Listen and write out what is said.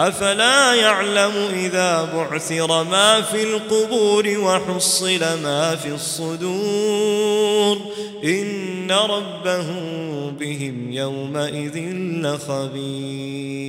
أفلا يعلم إذا بعثر ما في القبور وحصل ما في الصدور إن ربهم بهم يومئذ لخبير